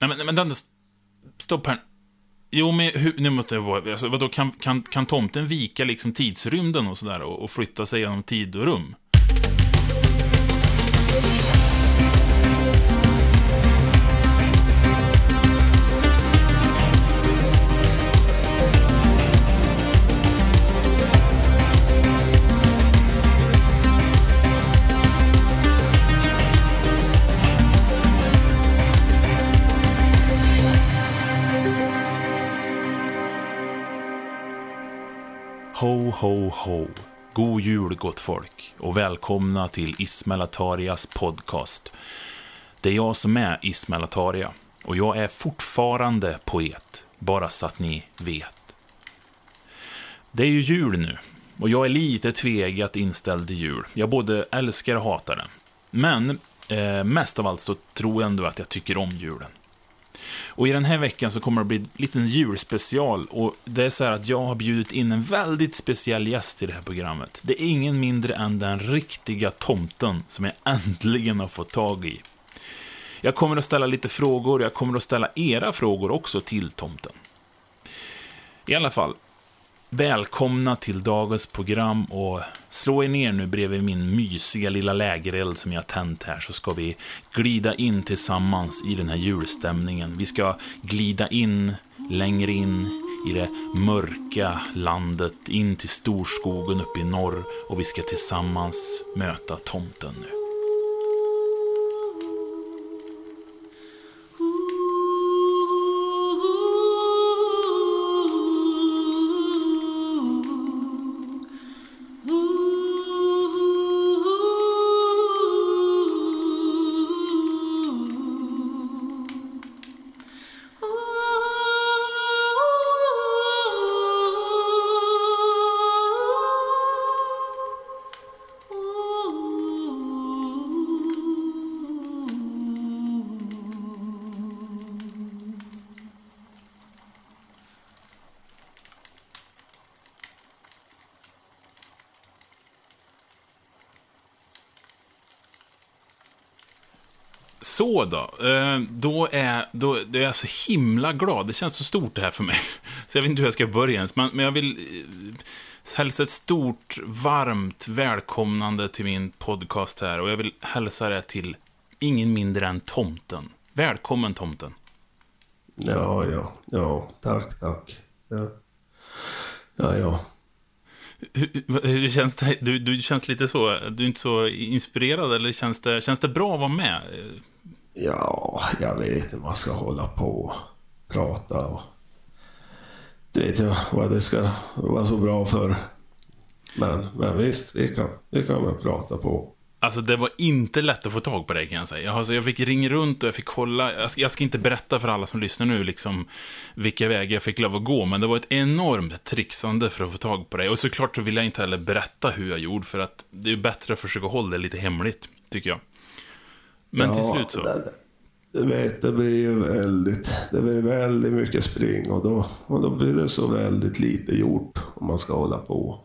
Nej, men, men den... Stopp här. Jo, men hur, nu måste jag vara... Alltså, vadå, kan, kan, kan tomten vika liksom tidsrymden och sådär och, och flytta sig genom tid och rum? Ho, ho. God jul, gott folk. Och välkomna till Ismail Atarias podcast. Det är jag som är Ismail Ataria. Och jag är fortfarande poet. Bara så att ni vet. Det är ju jul nu. Och jag är lite tvegat inställd till jul. Jag både älskar och hatar den. Men eh, mest av allt så tror jag ändå att jag tycker om julen. Och i den här veckan så kommer det bli en liten julspecial. Och det är så här att jag har bjudit in en väldigt speciell gäst i det här programmet. Det är ingen mindre än den riktiga tomten som jag äntligen har fått tag i. Jag kommer att ställa lite frågor, jag kommer att ställa era frågor också till tomten. I alla fall, Välkomna till dagens program och slå er ner nu bredvid min mysiga lilla lägereld som jag tänt här så ska vi glida in tillsammans i den här julstämningen. Vi ska glida in längre in i det mörka landet, in till storskogen uppe i norr och vi ska tillsammans möta tomten nu. Så då. Eh, Då är, då, då är jag så himla glad. Det känns så stort det här för mig. Så jag vet inte hur jag ska börja ens. Men men jag vill eh, hälsa ett stort, varmt välkomnande till min podcast här. Och jag vill hälsa det till ingen mindre än Tomten. Välkommen Tomten. Ja, ja, ja, tack, tack. Ja, ja. ja. Hur, hur känns det? Du, du känns lite så, du är inte så inspirerad eller känns det, känns det bra att vara med? Ja, jag vet inte man ska hålla på och prata och... Det vet jag vad det ska vara så bra för. Men, men visst, det kan, det kan man prata på. Alltså det var inte lätt att få tag på dig kan jag säga. Alltså, jag fick ringa runt och jag fick kolla. Jag ska, jag ska inte berätta för alla som lyssnar nu liksom vilka vägar jag fick lov att gå, men det var ett enormt trixande för att få tag på dig. Och såklart så vill jag inte heller berätta hur jag gjorde, för att det är bättre att försöka hålla det lite hemligt, tycker jag. Men till slut så. Det, du vet, det blir ju väldigt, det blir väldigt mycket spring och då, och då blir det så väldigt lite gjort om man ska hålla på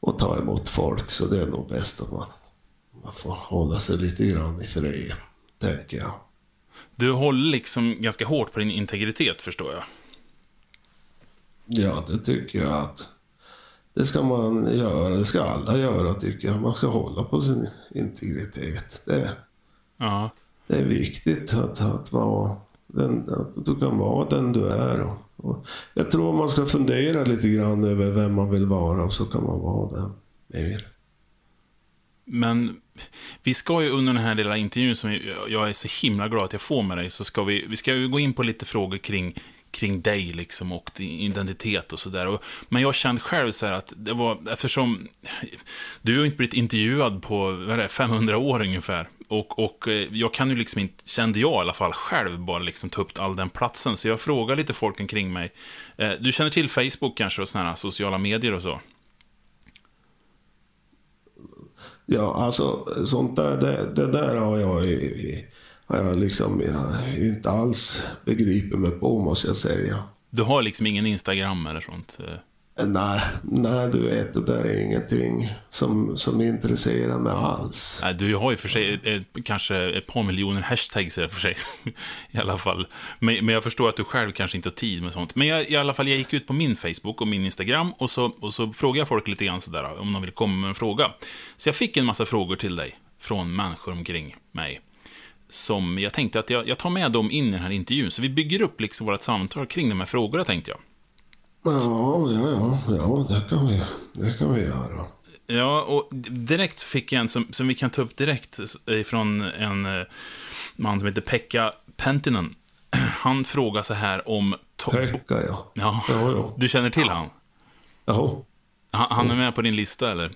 och ta emot folk. Så det är nog bäst att man, man får hålla sig lite grann i fred, tänker jag. Du håller liksom ganska hårt på din integritet, förstår jag. Ja, det tycker jag att det ska man göra. Det ska alla göra, tycker jag. Man ska hålla på sin integritet. Det, Ja. det är viktigt att, att, vara den, att du kan vara den du är. Och, och jag tror man ska fundera lite grann över vem man vill vara och så kan man vara den mer. Men vi ska ju under den här lilla intervjun som jag är så himla glad att jag får med dig, så ska vi, vi ska ju gå in på lite frågor kring, kring dig liksom och din identitet och sådär. Men jag kände själv så här att det var, eftersom du har ju inte blivit intervjuad på vad är det, 500 år ungefär. Och, och eh, jag kan ju liksom inte, kände jag i alla fall själv, bara liksom ta upp all den platsen. Så jag frågade lite folk omkring mig. Eh, du känner till Facebook kanske och sådana här sociala medier och så? Ja, alltså sånt där, det, det där har jag, i- i- har jag liksom jag inte alls begripit mig på, måste jag säga. Du har liksom ingen Instagram eller sånt? eh? Nej, nej, du vet, det där är ingenting som, som intresserar mig alls. Nej, du har ju för sig ett, kanske ett par miljoner hashtags för sig. I alla fall. Men, men jag förstår att du själv kanske inte har tid med sånt. Men jag, i alla fall, jag gick ut på min Facebook och min Instagram och så, och så frågade jag folk lite grann sådär om de vill komma med en fråga. Så jag fick en massa frågor till dig från människor omkring mig. Som jag tänkte att jag, jag tar med dem in i den här intervjun. Så vi bygger upp liksom vårt samtal kring de här frågorna, tänkte jag. Ja, ja, ja, ja det, kan vi, det kan vi göra. Ja, och direkt fick jag en som, som vi kan ta upp direkt ifrån en eh, man som heter Pekka Pentinen. Han frågar så här om... Pekka, ja. Ja, ja, ja. Du känner till han? Ja. Han, han är med på din lista, eller?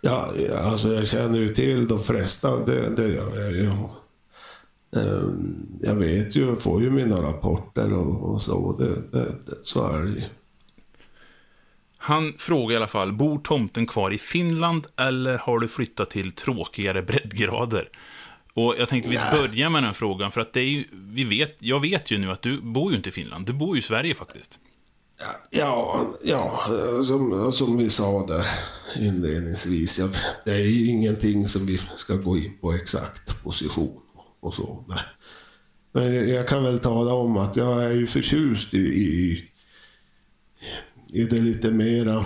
Ja, alltså jag känner ju till de flesta, det, det gör jag ju. Ehm, jag vet ju, jag får ju mina rapporter och, och så. Det, det, det, så är det ju. Han frågar i alla fall, bor tomten kvar i Finland eller har du flyttat till tråkigare breddgrader? Och jag tänkte vi börjar med den frågan, för att det är ju, vi vet, jag vet ju nu att du bor ju inte i Finland, du bor ju i Sverige faktiskt. Ja, ja som, som vi sa där inledningsvis, ja, det är ju ingenting som vi ska gå in på exakt position och så. Nej. Men jag kan väl tala om att jag är ju förtjust i, i, i det lite mera,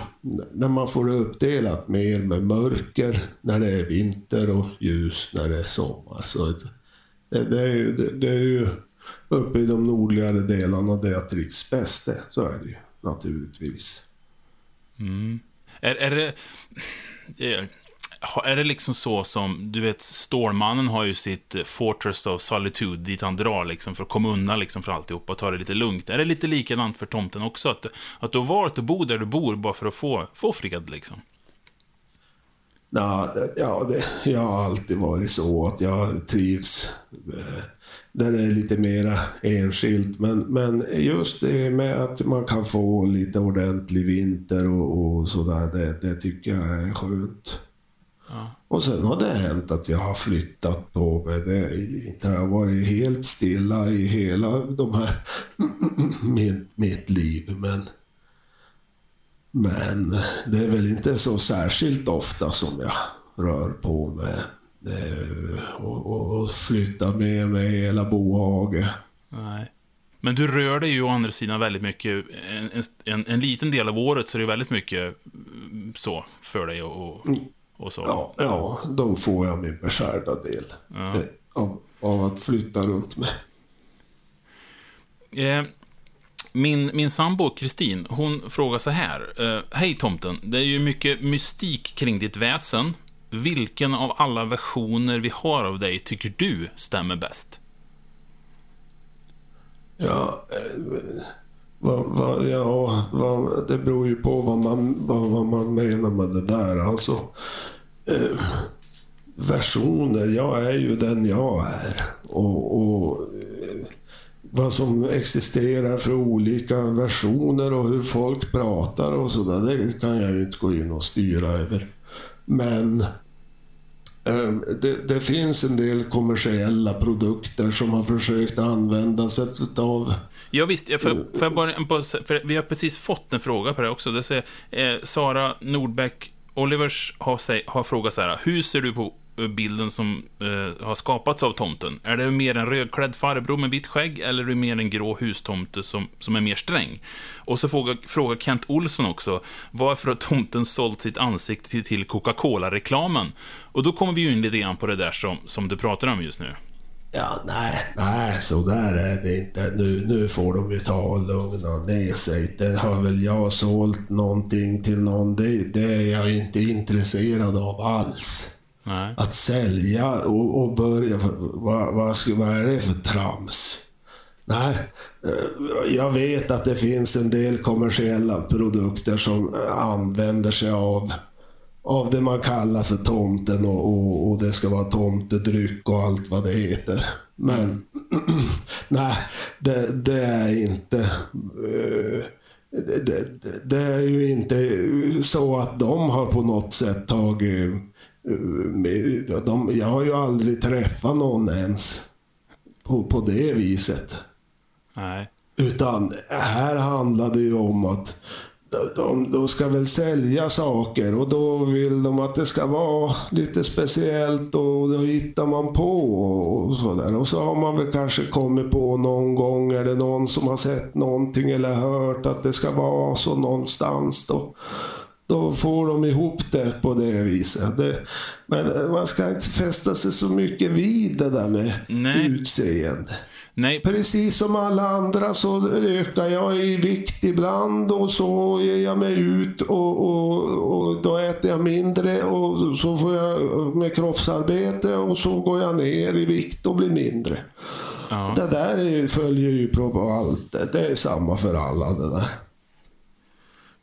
när man får det uppdelat mer med mörker när det är vinter och ljus när det är sommar. Så det, det, är, ju, det, det är ju uppe i de nordligare delarna där jag trivs bäst. Så är det ju naturligtvis. Mm. Är, är det... Är det liksom så som, du vet, Stålmannen har ju sitt eh, Fortress of Solitude dit han drar liksom för att komma undan liksom för alltihop och ta det lite lugnt. Är det lite likadant för tomten också? Att, att du har valt att bo där du bor bara för att få, få fred liksom? Ja, ja det, jag har alltid varit så att jag trivs eh, där det är lite mera enskilt. Men, men just det med att man kan få lite ordentlig vinter och, och sådär, det, det tycker jag är skönt. Och sen har det hänt att jag har flyttat på mig. Det, det har varit helt stilla i hela de här, mitt, mitt liv. Men, men det är väl inte så särskilt ofta som jag rör på mig och, och, och flyttar med mig hela bohaget. Nej. Men du rör dig ju å andra sidan väldigt mycket, en, en, en liten del av året så är det väldigt mycket så för dig och, mm och så. Ja, ja då får jag min beskärda del ja. av, av att flytta runt med. Eh, min, min sambo Kristin, hon frågar så här. Eh, Hej tomten, det är ju mycket mystik kring ditt väsen. Vilken av alla versioner vi har av dig tycker du stämmer bäst? Ja, eh, va, ja va, det beror ju på vad man, vad man menar med det där. Alltså, eh, versioner, jag är ju den jag är. Och, och eh, vad som existerar för olika versioner och hur folk pratar och sådär, det kan jag ju inte gå in och styra över. Men Ehm, det, det, finns en del kommersiella produkter som har försökt använda sig av... Ja, visst, för, för, jag bara, för vi har precis fått en fråga på det också. Det säger, eh, Sara Nordbäck Olivers har, har frågat så här, hur ser du på bilden som eh, har skapats av tomten? Är det mer en rödklädd farbror med vitt skägg, eller är det mer en grå hustomte som, som är mer sträng? Och så frågar, fråga Kent Olsson också, varför har tomten sålt sitt ansikte till Coca-Cola-reklamen? Och då kommer vi ju in lite grann på det där som, som du pratar om just nu. Ja, nej, nej, så där är det inte. Nu, nu får de ju ta och lugna ner sig. Det har väl jag sålt någonting till någon. Det, det är jag inte intresserad av alls. Nej. Att sälja och, och börja... Vad, vad, vad är det för trams? Nej, eh, jag vet att det finns en del kommersiella produkter som använder sig av, av det man kallar för tomten och, och, och det ska vara tomtedryck och allt vad det heter. Men nej, det, det, är inte... Eh, det, det, det, är ju inte så att de har på något sätt tagit de, jag har ju aldrig träffat någon ens på, på det viset. Nej. Utan här handlar det ju om att de, de ska väl sälja saker och då vill de att det ska vara lite speciellt och då hittar man på och sådär. Och så har man väl kanske kommit på någon gång, eller någon som har sett någonting eller hört att det ska vara så någonstans. Då, då får de ihop det på det viset. Det, men man ska inte fästa sig så mycket vid det där med Nej. utseende. Nej, Precis som alla andra så ökar jag i vikt ibland och så ger jag mig ut och, och, och då äter jag mindre och så får jag med kroppsarbete och så går jag ner i vikt och blir mindre. ja. Det där är, följer ju på allt. Det- Det är samma för alla det där.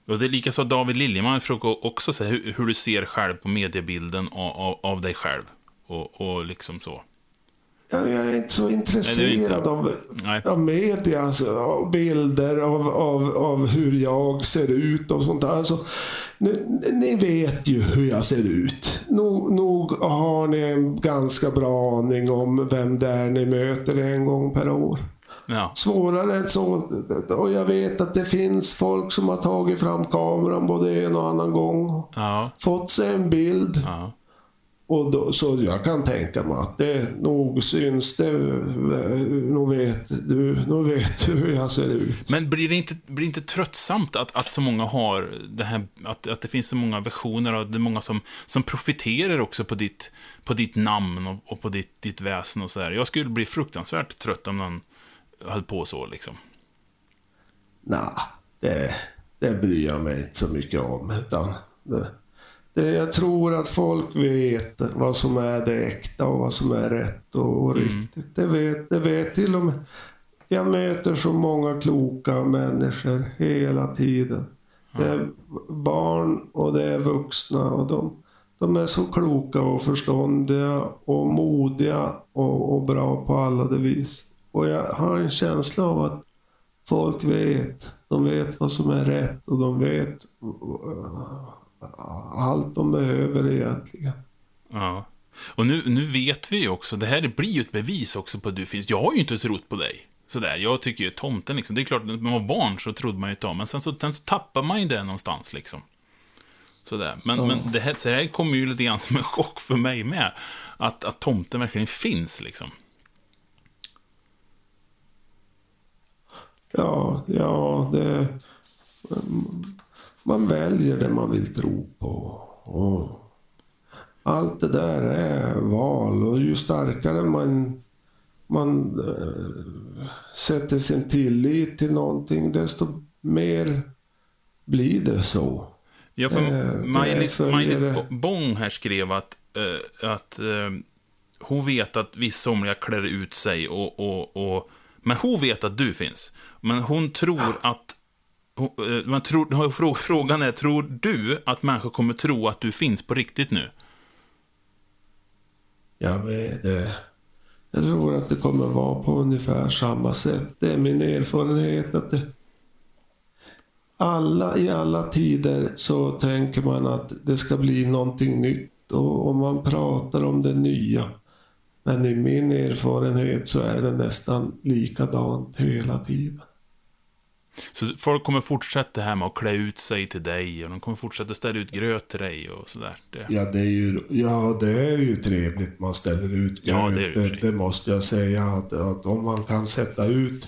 Och det är lika så att David Liljeman frågar också så här, hur, hur du ser själv på mediebilden av, av, av dig själv. Och, och liksom så. Jag är inte så intresserad inte. av, Nej. av media, alltså, av bilder av, av, av hur jag ser ut och sånt där. Alltså, ni, ni vet ju hur jag ser ut. Nog, nog har ni en ganska bra aning om vem det är ni möter en gång per år. Ja. Svårare än så. Och jag vet att det finns folk som har tagit fram kameran både en och annan gång. Ja. Fått sig en bild. ja. Och då, så jag kan tänka mig att det nog syns det. Nog vet du, nog vet du hur jag ser ut. Men blir det inte, blir det inte tröttsamt att, att så många har det här, att, att det finns så många versioner och det är många som, som profiterar också på ditt, på ditt namn och, och på ditt, ditt väsen och så här. Jag skulle bli fruktansvärt trött om någon höll på så liksom. Nej, det, det bryr jag mig inte så mycket om. Utan det, det, jag tror att folk vet vad som är det äkta och vad som är rätt och, och riktigt. Det vet, det vet till och med. Jag möter så många kloka människor hela tiden. Det är barn och det är vuxna och de, de är så kloka och förståndiga och modiga och, och bra på alla de vis. Och jag har en känsla av att folk vet. De vet vad som är rätt och de vet uh, allt de behöver egentligen. Ja. Och nu, nu vet vi ju också, det här blir ju ett bevis också på att du finns. Jag har ju inte trott på dig. Sådär, jag tycker ju tomten liksom, det är klart, när man var barn så trodde man ju inte men sen så, sen så tappar man ju det någonstans liksom. Sådär. Men, men det här, så det här kommer ju lite grann som en chock för mig med. Att, att tomten verkligen finns liksom. Ja, ja, det... Man väljer det man vill tro på. Och allt det där är val och ju starkare man, man eh, sätter sin tillit till någonting, desto mer blir det så. Ja, för Eh, Maj-Lis det är Maj-Lis följare. Bo- Bång här skrev att, eh, att hon vet att vissa somliga klär ut sig, och, och, och, men hon vet att du finns. Men hon tror att... hon- eh, Man tror, frå- frågan är, tror du att människor kommer tro att du finns på riktigt nu? Jag vet det. Jag tror att det kommer vara på ungefär samma sätt. Det är min erfarenhet att det... Alla, i alla tider så tänker man att det ska bli någonting nytt och, och man pratar om det nya. Men i min erfarenhet så är det nästan likadant hela tiden. Så folk kommer fortsätta det här med att klä ut sig till dig, och de kommer fortsätta ställa ut gröt till dig och sådär. Det. Ja, det är ju, ja, det är ju trevligt man ställer ut Ja, gröt. det ju det, trevligt. det måste jag säga. Att, att om man kan sätta ut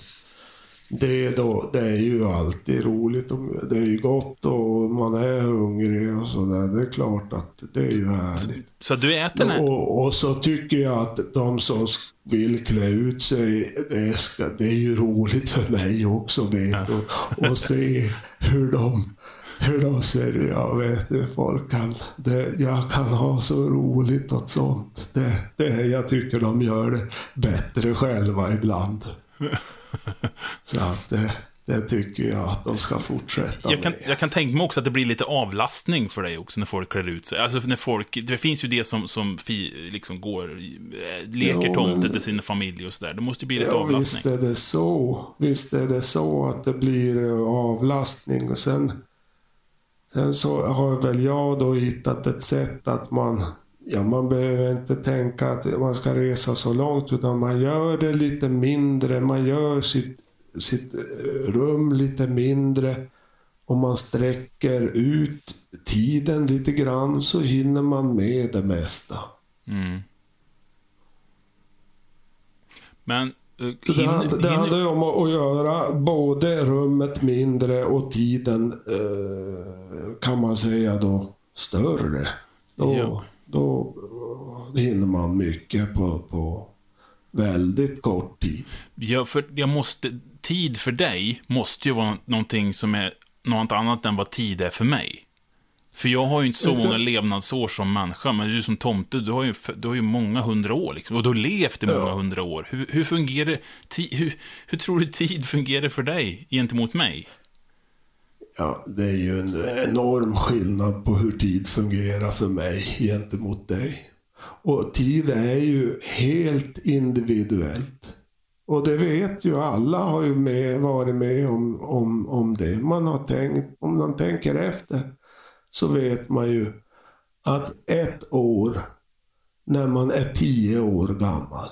det då, det är ju alltid roligt. Om- Det är ju gott och man är hungrig och sådär. Det är klart att det är ju härligt. Så du äter den här... Och, och så tycker jag att de som vill klä ut sig, det, ska, det är ju roligt för mig också vet du. Och se hur de, hur de ser. Jag vet du, folk kan, det, jag kan ha så roligt åt sånt. Det, det, jag tycker de gör det bättre själva ibland. Så att det, det tycker jag att de ska fortsätta Jag kan, med. jag kan tänka mig också att det blir lite avlastning för dig också när folk klär ut sig. Alltså när folk, det finns ju det som, som fi, liksom går, eh, leker Jo, tomte men- till sin familj och sådär. Det måste ju bli lite Ja, visst avlastning. är det så. Visst är det så att det blir eh, avlastning. Och sen, sen så har väl jag då hittat ett sätt att man, ja man behöver inte tänka att man ska resa så långt utan man gör det lite mindre. Man gör sitt, sitt eh, rum lite mindre. om man sträcker ut tiden lite grann så hinner man med det mesta. Mm. Men... Uh, så det, hinner, det handlar ju om att, göra både rummet mindre och tiden, uh, kan man säga då, större. Då, ja. Då hinner man mycket på, på väldigt kort tid. Ja, för jag måste, tid för dig måste ju vara någonting som är något annat än vad tid är för mig. För jag har ju inte så många levnadsår som människa, men du som tomte, du har ju, du har ju många hundra år, liksom, och du har levt i många ja. hundra år. Hur, hur fungerar hur, hur tror du tid fungerar för dig gentemot mig? Ja, det är ju en enorm skillnad på hur tid fungerar för mig gentemot dig. Och tid är ju helt individuellt. Och det vet ju alla, har ju med, varit med om, om, om det. Man har tänkt, om man tänker efter, så vet man ju att ett år, när man är tio år gammal,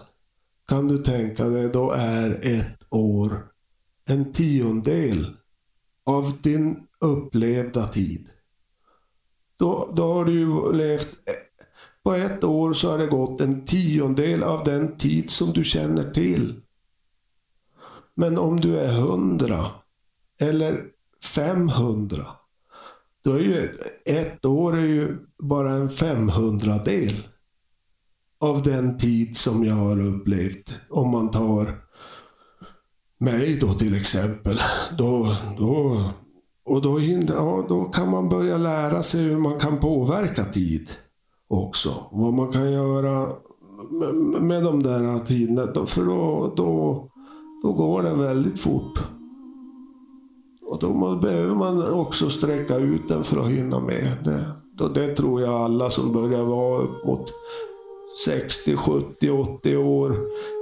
kan du tänka dig, då är ett år en tiondel av din upplevda tid. Då, då har du ju levt eh, på ett år så har det gått en tiondel av den tid som du känner till. Men om du är hundra eller 500, då är ju ett år är ju bara en femhundradel av den tid som jag har upplevt. Om man tar mig då till exempel. Då, då, och då, ja, då kan man börja lära sig hur man kan påverka tid också. Vad man kan göra med, med de där tiderna. För då, då, då går den väldigt fort. Och då behöver man också sträcka ut den för att hinna med. Det, det tror jag alla som börjar vara upp mot 60, 70, 80 år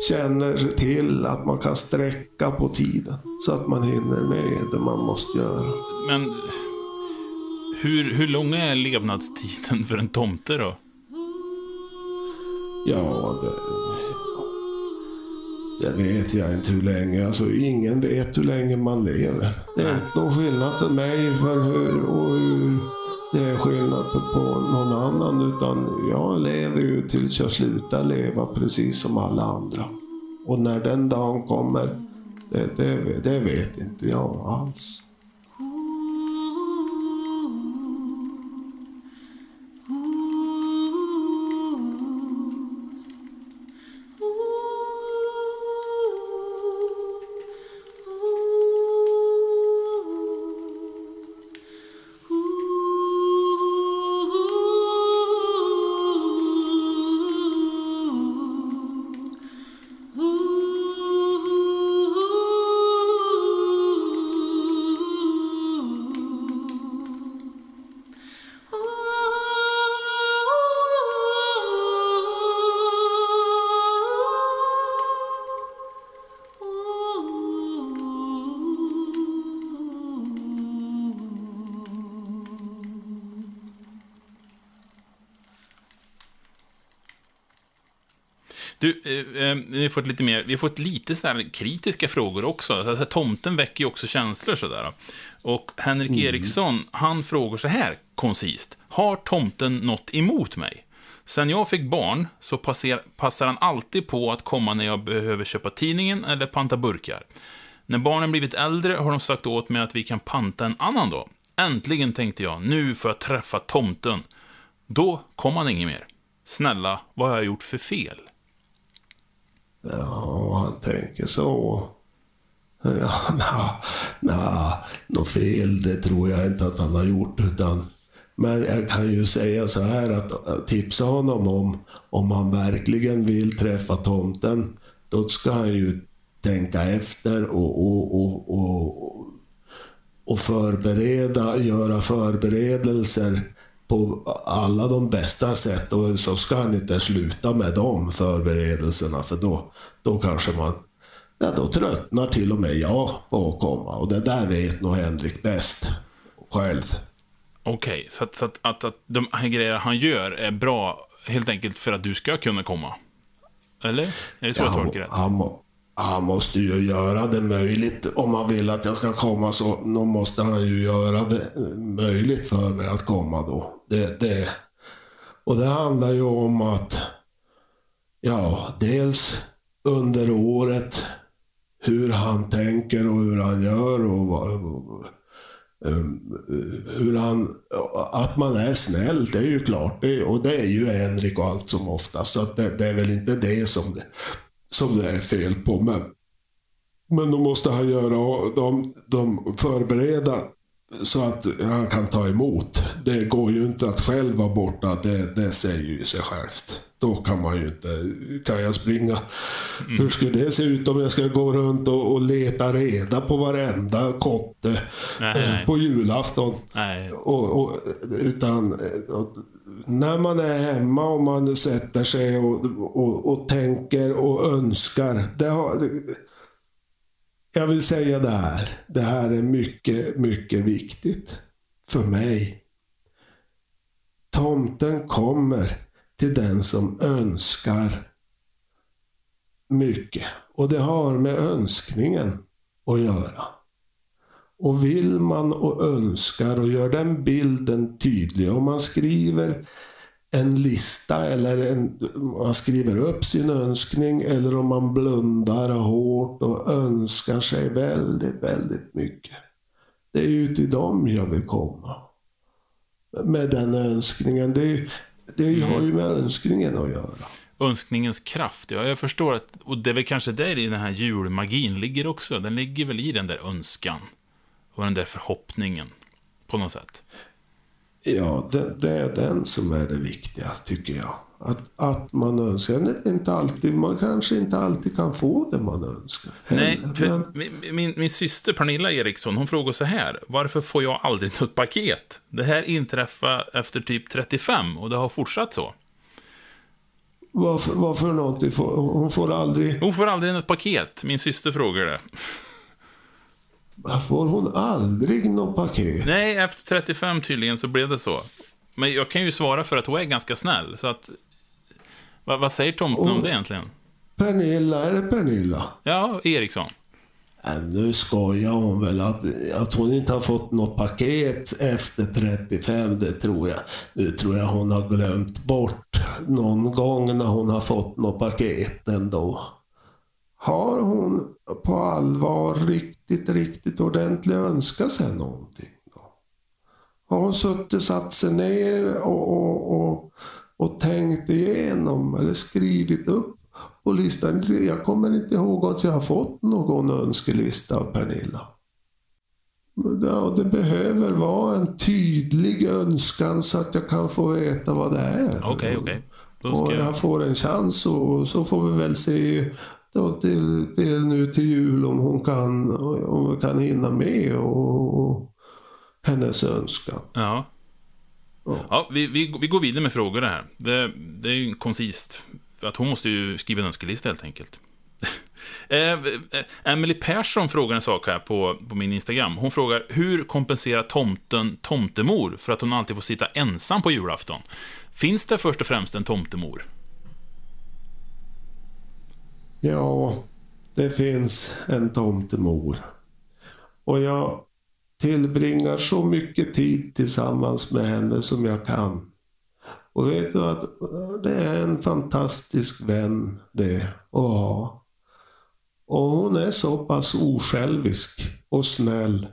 känner till att man kan sträcka på tiden så att man hinner med det man måste göra. Men hur, hur lång är levnadstiden för en tomte då? Ja, det, det vet jag inte hur länge. Alltså, ingen vet hur länge man lever. Det är inte någon skillnad för mig för hur, och hur det är skillnad på, någon annan. Utan jag lever ju tills jag slutar leva precis som alla andra. Och när den dagen kommer, det, det, det vet inte jag alls. Du, eh, eh, vi har fått lite mer, vi har fått lite så kritiska frågor också. Alltså, tomten väcker ju också känslor sådär. Och Henrik mm. Eriksson, han frågar så här koncist. Har tomten något emot mig? Sen jag fick barn så passer, passar han alltid på att komma när jag behöver köpa tidningen eller panta burkar. När barnen blivit äldre har de sagt åt mig att vi kan panta en annan dag. Äntligen tänkte jag, nu får jag träffa tomten. Då kom han inget mer. Snälla, vad har jag gjort för fel? Ja, han tänker så. Ja, na, na, något fel, det tror jag inte att han har gjort. Utan, men jag kan ju säga så här att tipsa honom om, om han verkligen vill träffa tomten, då ska han ju tänka efter och, och, och, och, och förbereda, göra förberedelser på alla de bästa sätt och så ska han inte sluta med de förberedelserna för då, då kanske man Ja, då tröttnar till och med jag på att komma och det där vet nog Henrik bäst själv. Okej, okay, så, att, så att, att, att de här grejerna han gör är bra helt enkelt för att du ska kunna komma? Eller? Är det så ja, jag tolkar det? Han, han måste ju göra det möjligt. Om han vill att jag ska komma så då måste han ju göra det möjligt för mig att komma då. Det, det. Och det handlar ju om att, ja, dels under året hur han tänker och hur han gör och och um, hur han, att man är snäll, det är ju klart. Det, och det är ju Henrik och allt som oftast. Så det, det, är väl inte det som det, som det är fel på. Men, men då måste han göra de, de förbereda så att han kan ta emot. Det går ju inte att själv vara borta, det, det säger ju sig självt. Då kan man ju inte, kan jag springa? Mm. Hur skulle det se ut om jag ska gå runt och, och leta reda på varenda kotte nej, eh, nej. på julafton? Nej. Och, och, utan, och, när man är hemma och man sätter sig och, och, och tänker och önskar. Det har, jag vill säga det här. Det här är mycket, mycket viktigt för mig. Tomten kommer till den som önskar mycket. Och det har med önskningen att göra. Och vill man och önskar och gör den bilden tydlig. Om man skriver en lista eller en, man skriver upp sin önskning eller om man blundar hårt och önskar sig väldigt, väldigt mycket. Det är ju till dem jag vill komma. Med den önskningen. Det, det mm. har ju med önskningen att göra. Önskningens kraft, ja, jag förstår att, och det är väl kanske där i den här julmagin ligger också. Den ligger väl i den där önskan. Och den där förhoppningen. På något sätt. Ja, det, det, är den som är det viktiga, tycker jag. Att, att man önskar. Inte alltid, man kanske inte alltid kan få det man önskar. Nej, men... min, min, min, syster Pernilla Eriksson, hon frågar så här. Varför får jag aldrig något paket? Det här inträffade efter typ 35 och det har fortsatt så. Varför, varför någonting? Hon får aldrig... Hon får aldrig något paket. Min syster frågar det. Får hon aldrig något paket? Nej, efter 35 tydligen så blev det så. Men jag kan ju svara för att hon är ganska snäll, så att... Vad, vad säger tomten om det egentligen? Pernilla, är det Pernilla? Ja, Eriksson. Äh, nu skojar hon väl att, att hon inte har fått något paket efter 35, det tror jag. Nu tror jag hon har glömt bort någon gång när hon har fått något paket ändå. Har hon på allvar riktigt, riktigt ordentligt önskat sig någonting? Då? Har hon suttit, satt sig ner och, och, och, och tänkt igenom eller skrivit upp på listan? Jag kommer inte ihåg att jag har fått någon önskelista av Pernilla. Ja, det behöver vara en tydlig önskan så att jag kan få veta vad det är. Okej, okay, okej. Okay. Och jag får en chans och så får vi väl se då till, till nu till jul om hon kan, om hon kan hinna med och, och hennes önskan. Ja. Ja, ja vi, vi, vi går vidare med frågor här. Det, det är ju koncist. Att hon måste ju skriva en önskelista helt enkelt. eh, Emily Persson frågar en sak här på, på min Instagram. Hon frågar, hur kompenserar tomten tomtemor för att hon alltid får sitta ensam på julafton? Finns det först och främst en tomtemor? Ja, det finns en tomtemor. Och jag tillbringar så mycket tid tillsammans med henne som jag kan. Och vet du att det är en fantastisk vän det att ha. Och hon är så pass osjälvisk och snäll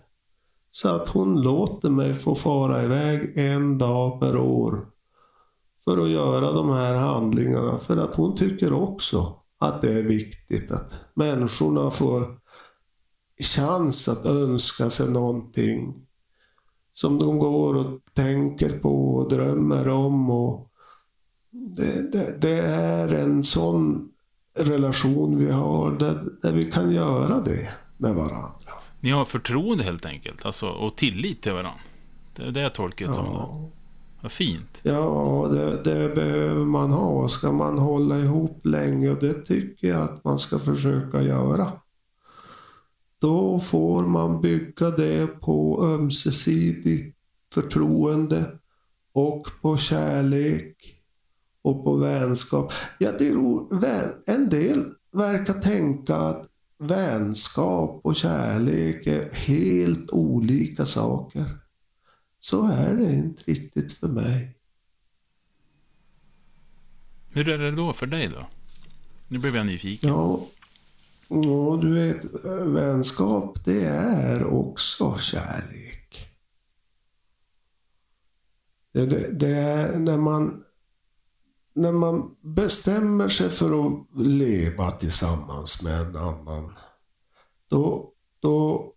så att hon låter mig få fara iväg en dag per år för att göra de här handlingarna. För att hon tycker också att det är viktigt att människorna får chans att önska sig någonting som de går och tänker på och drömmer om. Och det, det, det är en sån relation vi har där, där, vi kan göra det med varandra. Ni har förtroende helt enkelt, alltså, och tillit till varandra. Det är det jag tolkar det ja. som. Vad fint. Ja, det, det, behöver man ha. Ska man hålla ihop länge, och det tycker jag att man ska försöka göra. Då får man bygga det på ömsesidigt förtroende och på kärlek och på vänskap. Jag tror en del verkar tänka att vänskap och kärlek är helt olika saker. Så är det inte riktigt för mig. Hur är det då för dig då? Nu blev jag nyfiken. Ja, ja du vet, vänskap det är också kärlek. Det, det, det är när man när man bestämmer sig för att leva tillsammans med en annan, då, då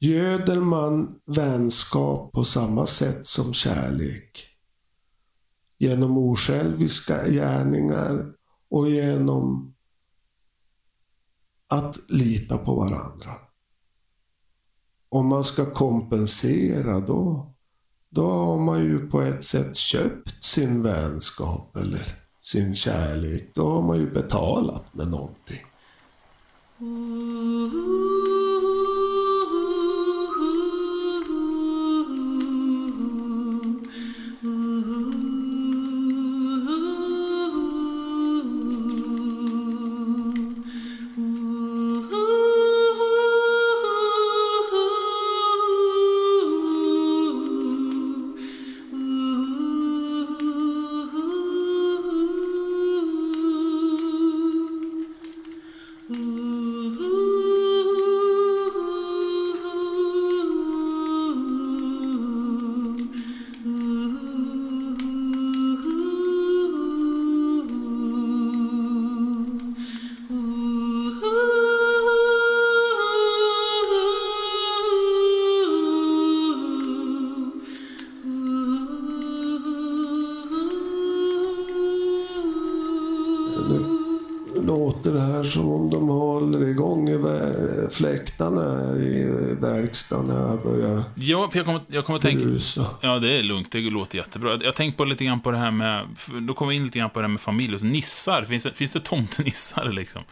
göder man vänskap på samma sätt som kärlek. Genom osjälviska gärningar och genom att lita på varandra. Om man ska kompensera då då har man ju på ett sätt köpt sin vänskap eller sin kärlek. Då har man ju betalat med någonting. Mm. Ja, för jag kommer, jag kommer att tänka... brusa. Ja, det är lugnt. Det låter jättebra. Jag tänkte på lite grann på det här med... Då kommer vi in lite grann på det här med familj och så nissar. Finns det, finns det tomtenissar liksom?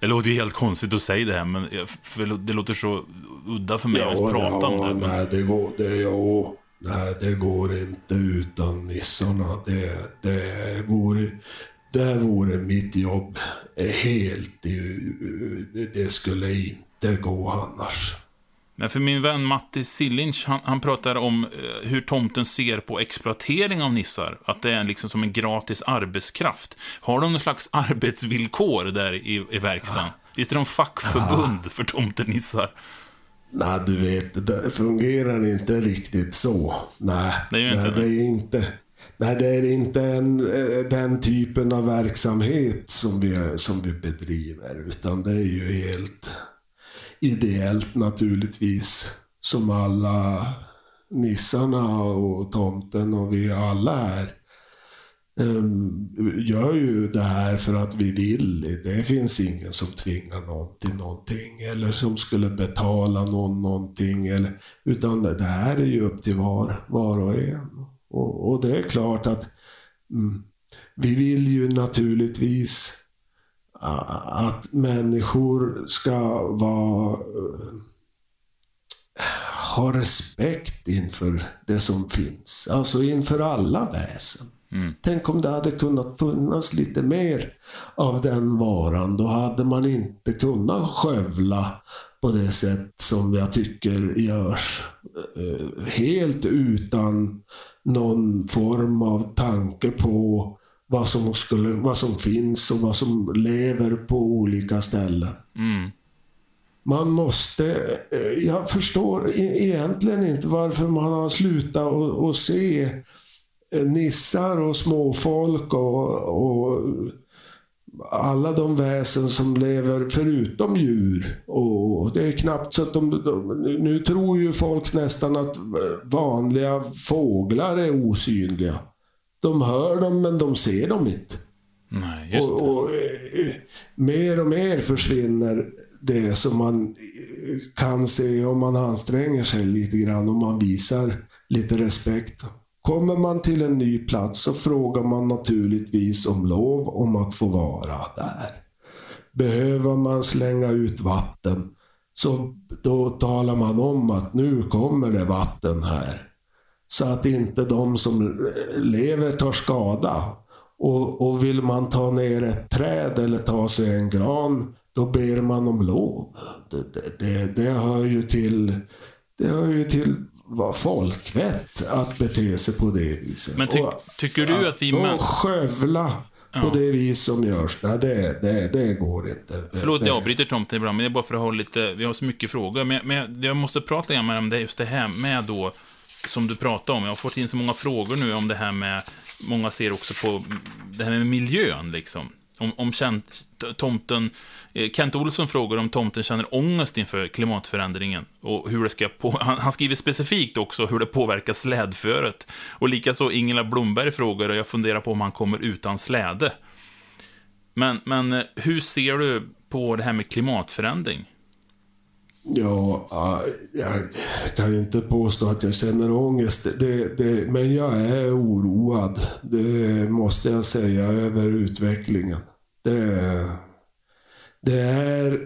Det låter ju helt konstigt att säga det här, men det låter så udda för mig att ens prata om det. Nej, det går, det, ja, nej, det går inte utan nissarna. Det, det, vore, det vore mitt jobb helt det, det skulle inte gå annars. Men för min vän Matti Sillinch, han, han pratar om eh, hur tomten ser på exploatering av nissar. Att det är liksom som en gratis arbetskraft. Har de någon slags arbetsvillkor där i, i verkstaden? Visst är de fackförbund för tomtenissar? Nej, du vet, det fungerar inte riktigt så. Nej, Det gör inte nej, det. det är inte. Nej, det är inte en, eh, den typen av verksamhet som vi, som vi bedriver, utan det är ju helt ideellt naturligtvis. Som alla nissarna och tomten och vi alla här ehm, gör ju det här för att vi vill. Det finns ingen som tvingar någon till någonting eller som skulle betala någon någonting. Eller, utan det, här är ju upp till var, var och en. Och, och det är klart att mm, vi vill ju naturligtvis att människor ska vara eh, ha respekt inför det som finns. Alltså inför alla väsen. Tänk om det hade kunnat finnas lite mer av den varan. Då hade man inte kunnat skövla på det sätt som jag tycker görs. eh, Helt utan någon form av tanke på vad som, skulle, vad som finns och vad som lever på olika ställen. Mm. Man måste... eh, Jag förstår e- egentligen inte varför man har slutat att se eh, nissar och småfolk och, och alla de väsen som lever förutom djur. Och det är knappt så att de, de... Nu tror ju folk nästan att vanliga fåglar är osynliga. De hör dem men de ser dem inte. Nej. Och, och eh, mer och mer försvinner det som man eh, kan se om man anstränger sig lite grann, om man visar lite respekt. Kommer man till en ny plats så frågar man naturligtvis om lov om att få vara där. Behöver man slänga ut vatten så då talar man om att nu kommer det vatten här. Så att inte de som lever tar skada. Och, och vill man ta ner ett träd eller ta sig en gran då ber man om lov. Det, det, det, hör ju till, det hör ju till vad folkvett att bete sig på det viset. Men ty, tycker du att vi män... skövla på det vis som görs, nej, det, det, det går inte. Det, Förlåt, det... jag avbryter tomten ibland, men det är bara för att ha lite, vi har så mycket frågor. Men, men jag måste prata lite med om det, just det här med då, som du pratade om. Jag har fått in så många frågor nu om det här med, många ser också på det här med miljön liksom. Om, om känt, tomten, eh, Kent Olsson frågar om tomten känner ångest inför klimatförändringen och hur det ska på, han, han skriver specifikt också hur det påverkar slädföret. Och likaså Ingela Blomberg frågar, och jag funderar på om han kommer utan släde. Men, men eh, hur ser du på det här med klimatförändring? Ja, jag kan inte påstå att jag känner ångest. Det, det, men jag är oroad. Det måste jag säga över utvecklingen. Det, det är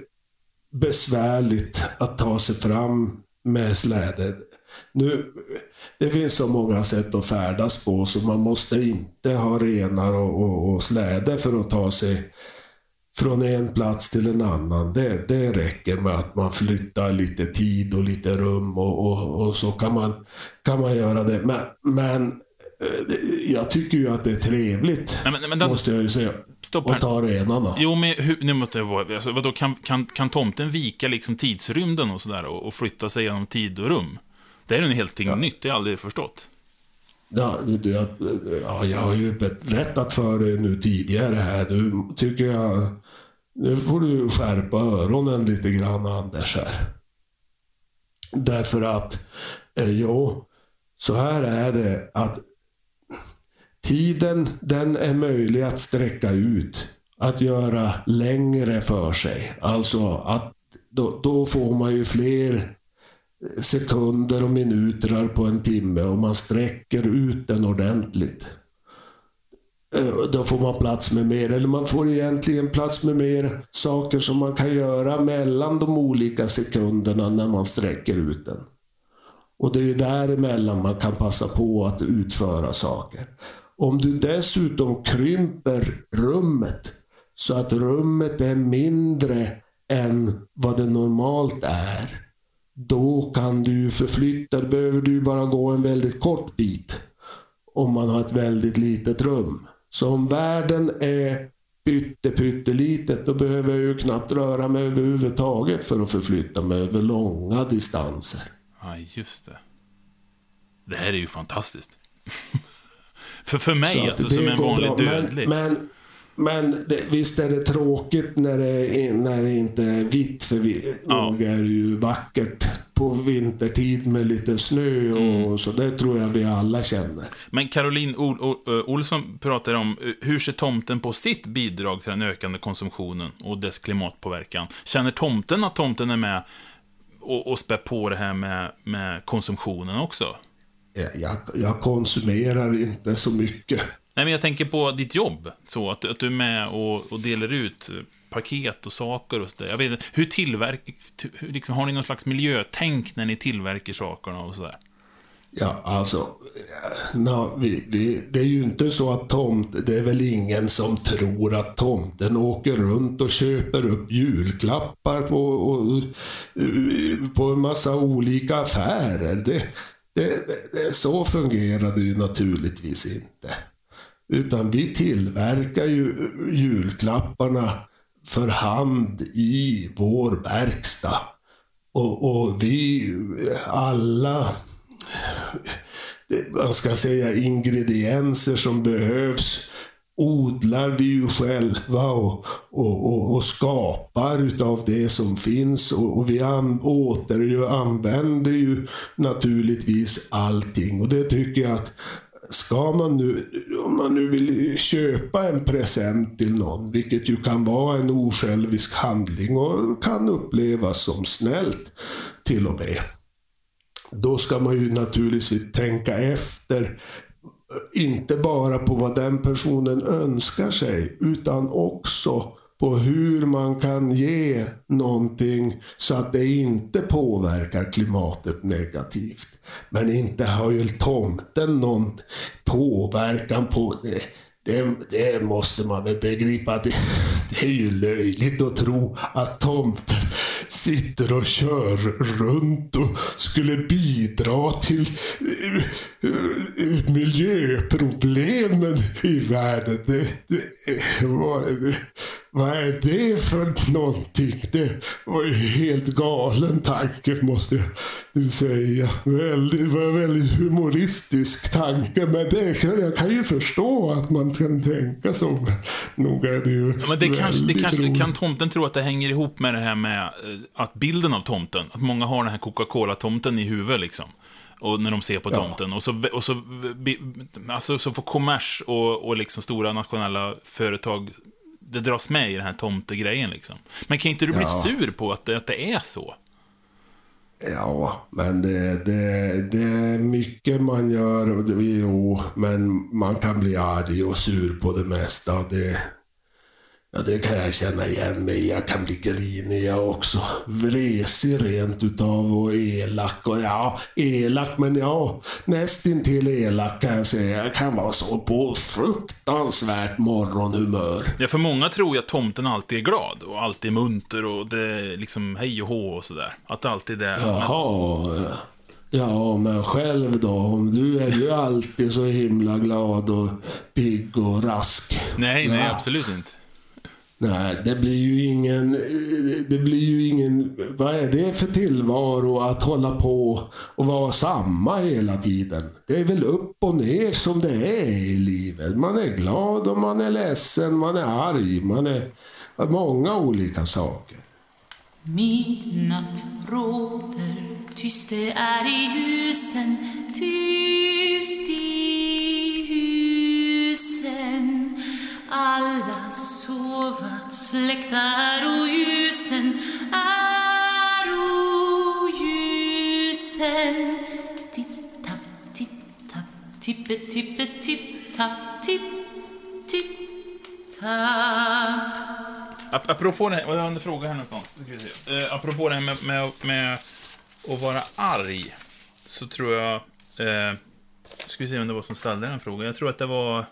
besvärligt att ta sig fram med släde. Nu, det finns så många sätt att färdas på så man måste inte ha renar och, och, och släde för att ta sig från en plats till en annan. Det, det räcker med att man flyttar lite tid och lite rum och, och, och så kan man, kan man göra det. Men, men eh, jag tycker ju att det är trevligt, nej, men, men den, måste jag ju säga. Stopp. Att ta renarna. Jo, men hur, nu måste jag vara... Alltså, vadå, kan, kan, kan tomten vika liksom tidsrymden och sådär och, och flytta sig genom tid och rum? Det är ju helt ja. nytt, det har jag aldrig förstått. Ja, jag, ja, jag har ju berättat för dig nu tidigare här. Nu tycker jag... Nu får du skärpa öronen lite grann, Anders. här. Därför att, eh, jo, så här är det att tiden, den är möjlig att sträcka ut. Att göra längre för sig. Alltså att då, då får man ju fler sekunder och minuter på en timme och man sträcker ut den ordentligt. Eh, då får man plats med mer, eller man får egentligen plats med mer saker som man kan göra mellan de olika sekunderna när man sträcker ut den. Och det är däremellan man kan passa på att utföra saker. Om du dessutom krymper rummet så att rummet är mindre än vad det normalt är då kan du förflytta, då behöver du bara gå en väldigt kort bit. Om man har ett väldigt litet rum. Så om världen är pyttelitet, då behöver jag ju knappt röra mig överhuvudtaget för att förflytta mig över långa distanser. Ja, just det. Det här är ju fantastiskt. för, för mig, Så alltså, som en vanlig bra. dödlig. Men, men men det, visst är det tråkigt när det, när det inte är vitt, för vi, ja. nog är det ju vackert på vintertid med lite snö och mm. så. Det tror jag vi alla känner. Men Caroline Ol Ol Olsson pratar om hur ser tomten på sitt bidrag till den ökande konsumtionen och dess klimatpåverkan? Känner tomten att tomten är med och, och spär på det här med, med konsumtionen också? Jag, jag konsumerar inte så mycket. Nej, men jag tänker på ditt jobb, så att, att du är med och, och delar ut paket och saker och sådär. Jag vet inte, hur tillverkar... Liksom, har ni någon slags miljötänk när ni tillverkar sakerna och sådär? Ja, alltså, eh, na, vi, vi, det är ju inte så att tomt, det är väl ingen som tror att tomten åker runt och köper upp julklappar på, och, eh, på en massa olika affärer. Det, det, det, så fungerar det ju naturligtvis inte. Utan vi tillverkar ju julklapparna för hand i vår verkstad. Och, och vi alla, vad ska jag säga ingredienser som behövs odlar vi ju själva och, och, och, och skapar utav det som finns. Och, och vi an, återanvänder ju naturligtvis allting. Och det tycker jag att ska man nu, om man nu vill köpa en present till någon, vilket ju kan vara en osjälvisk handling och kan upplevas som snällt till och med. Då ska man ju naturligtvis tänka efter, inte bara på vad den personen önskar sig, utan också på hur man kan ge någonting så att det inte påverkar klimatet negativt. Men inte har ju tomten någon påverkan på det. Det, det måste man väl begripa. Det, det är ju löjligt att tro att tomten sitter och kör runt och skulle bidra till miljöproblemen i världen. Det, det, vad, vad är det för någonting? Det var ju helt galen tanke måste jag säga. Väldigt, det var en väldigt humoristisk tanke. Men det, jag kan ju förstå att man kan tänka så. Nog är det ju Ja, men det kanske, det kanske, roligt. kan tomten tro att det hänger ihop med det här med eh, att bilden av tomten, att många har den här Coca-Cola-tomten i huvudet liksom. Och när de ser på Ja. tomten. Och så, och så, alltså, så får kommers och, och liksom stora nationella företag, det dras med i den här tomtegrejen liksom. Men kan inte du bli Ja. sur på att det, att det är så? Ja, men det, det, det är mycket man gör. Och det, jo, men man kan bli arg och sur på det mesta. Det, ja, det kan jag känna igen mig. Jag kan bli grinig jag också. Vresig rent utav och elak. Och ja, elak, men ja, nästintill elak kan jag säga. Jag kan vara så på fruktansvärt morgonhumör. Ja, för många tror ju att tomten alltid är glad och alltid munter och det liksom hej och hå och sådär. Att det alltid är... Jaha. Ja, men själv då? Om Du är ju alltid så himla glad och pigg och rask. Nej, nej, Ja. absolut inte. Nej, det blir ju ingen... Det blir ju ingen... Vad är det för tillvaro att hålla på och vara samma hela tiden? Det är väl upp och ner som det är i livet. Man är glad och man är ledsen, man är arg, man är... Många olika saker. Midnatt råder, tyst det är i husen, tyst i husen. Alla sova, släktar och ljusen, är ljusen. Tipp-tapp, tipp-tapp, tippe-tippe, tipp-tapp, tipp, tipp-tapp. Apropå det här, har jag en fråga här någonstans? Ska vi se. Eh, apropå det här med, med, med att vara arg, så tror jag... Eh, ska vi se vem det var som ställde den frågan. Jag tror att det var